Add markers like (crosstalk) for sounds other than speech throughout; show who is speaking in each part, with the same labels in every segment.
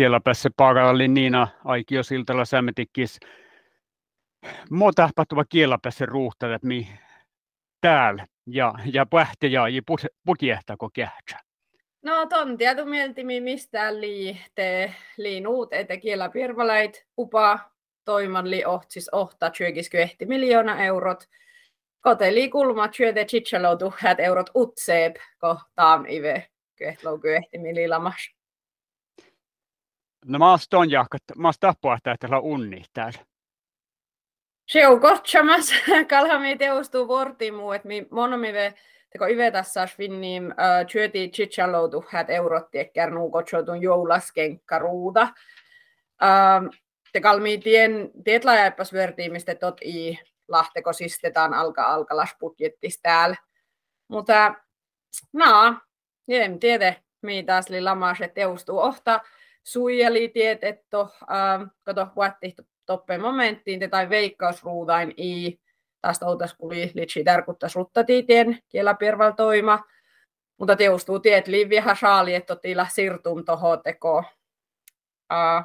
Speaker 1: kielapäässä paikalla Niina Aikio Siltala Sämetikkis. Mo tapahtuva kielapäässä ruuhtaa, että mi täällä ja, ja pähtä ja putjehtako kähtsä.
Speaker 2: No ton tieto mieltimi mistä liihtee liinuut, että kielapirvalait upa toiman li ohtsis ohta 20 miljoona eurot. Koteli kulma työtä chichalo tuhat eurot utseep kohtaan ive kyehtlou kyehti mililamas.
Speaker 1: No mä oon jahkat, mä oon tappuahtaa, että unni täällä.
Speaker 2: Se on kotsamas, (laughs) kalhami teostuu vortimu, että mi monomive teko ive tässä finnim uh, työti chichalo tuhat eurot tiekkär nuu kotsotun joulaskenkkaruuda. Uh, te kalmi tien tietlaajappas vertiimistä tot i lahteko sistetaan alka alkalas budjettis täällä. Mutta no, en tiedä, mitä li lamas, että teustuu ohta suijali tiet, että äh, kato vuotti toppe momenttiin, tai veikkausruudain i taas outas kuli litsi tärkuttas ruttatiitien kielapirval toima, mutta teustuu tiet liiviä saali, että tila sirtum toho teko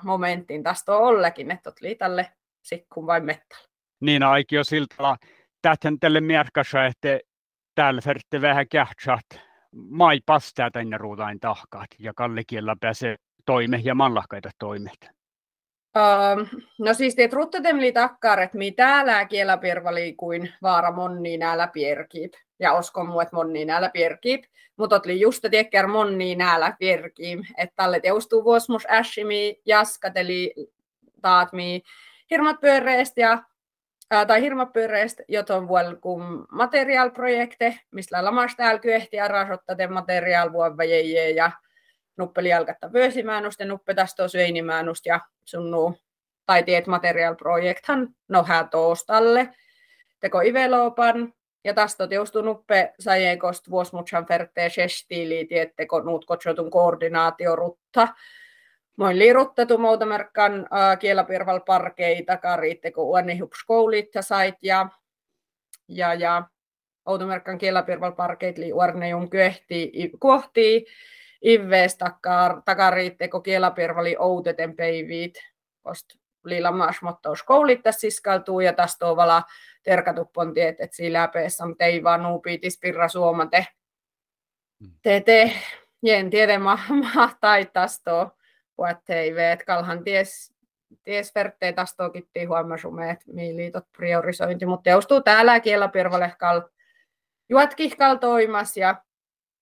Speaker 2: momenttiin tästä ollekin, että oli tälle sikkun vai mettällä.
Speaker 1: Niin aikio siltä, tähän tälle merkassa, että täällä färtte vähän kähtsät, mai pastaa tänne ruudain tahkaat ja kallikiellä pääsee toime ja mallahkaita toimet.
Speaker 2: Uh, no siis teet ruttatemli takkar, että mitä lää kielapirvali kuin vaara monni näällä pierkip. Ja oskon mu, että monni näällä pierkip. Mutta oli just tiekkär monni näällä pierkip. Että tälle teustuu vuosmus äshimi jaskateli taatmi hirmat pyöreistä ja tai hirmapyöreistä, joton vuonna kun materiaalprojekte, mistä lamas täällä kyehti ja rasotta te materiaal ja nuppeli alkatta vyösimäännust ja nuppe tästä syöinimäännust ja sunnu tai tiet materiaalprojekthan nohää toostalle. Teko ivelopan ja tästä teustu nuppe sajekost vuosmutsan fertee shestiili tietteko nuut kotsotun koordinaatiorutta Moin liiruttetu muutamerkkan äh, kielapirval parkeita, kariitteko uonni hupskoulit ja sait ja, ja, ja Outomerkkan kielapirval parkeit li uarnejun kyehti kohti ivvees takar, takariitteko kielapirvali outeten peivit, kost liila maas mottous koulitta siskaltuu ja tästä on vala terkatuppon tiet, että siinä läpeessä, mutta ei vaan nuupiitis pirra suomate. Mm. Te te, jen tiedä ma, ma tästä puhuttei että kalhan ties, ties verttei tästä kittiin huomasumme, että liitot priorisointi, mutta teostuu täällä kielapirvalehkal juotkihkal toimas ja,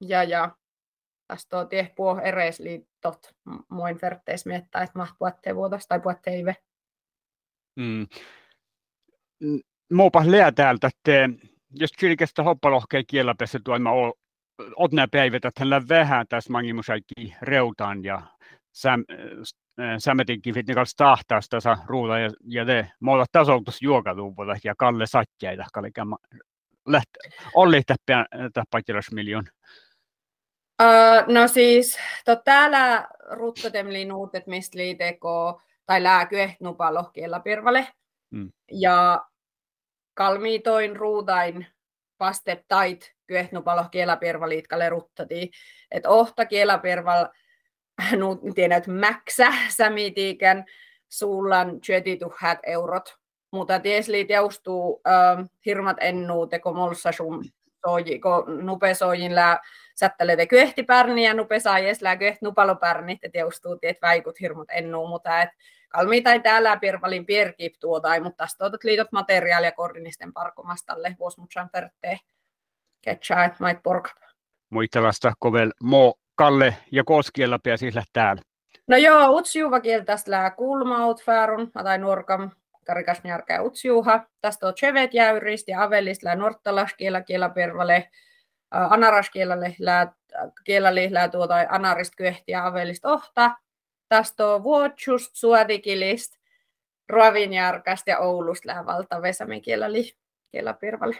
Speaker 2: ja, ja on tie puo ereisliitot muin vertteis miettää, että maht puhuttei vuotas tai puhutteive.
Speaker 1: Mm. Muupa lää täältä, että jos kirkestä hoppalohkeen kielapessä tuolla otnä päivät, että hän vähän tässä mangimusaikki reutaan ja Sam, äh, Sametinkin fitnikals tahtaas tasa ruuda ja, ja te mulla tasoutus juokaluvulla ja Kalle Satjaita, Kalle läht, oli täppäkilas miljoon.
Speaker 2: No siis, to täällä ruttotemli nuutet mistä liiteko tai lääkyeh nupa lohkiella pirvale. Mm. Ja kalmiitoin ruudain vaste tait kyehnupa lohkiella pirvaliitkalle ruttati. Että ohta kielapirval (laughs) nu tiedän, että mäksä (laughs) samitiiken suullan 20 000 eurot. Mutta tiesli teustuu äh, hirmat ennuu teko molsa sun soji, kun nupe sojin lää sättäle te kyhti pärni ja nupe saajes lää kyhti nupalo pärni, te teustuu tiet väikut hirmat ennuu, mutta et kalmiitai täällä pirvalin pierkip tuotai, mutta tästä tuotat liitot materiaalia koordinisten parkomastalle vuosmutsan pertee ketsaa, et mait porkat.
Speaker 1: Muistelasta kovel mo Kalle ja Koskiella pääsi täällä?
Speaker 2: No joo, utsjuva tästä lää kulmaut färun, tai nuorkam karikas njärkä utsjuha. Tästä on chevet jäyrist ja avelist lää norttalas kielä kielä pervale. Anaras kielelle lää, tuota anarist kyehti ja avelist ohta. Tästä on vuotsust suodikilist. Ruovinjärkästä ja Oulusta lää valta vesami kielä pervale.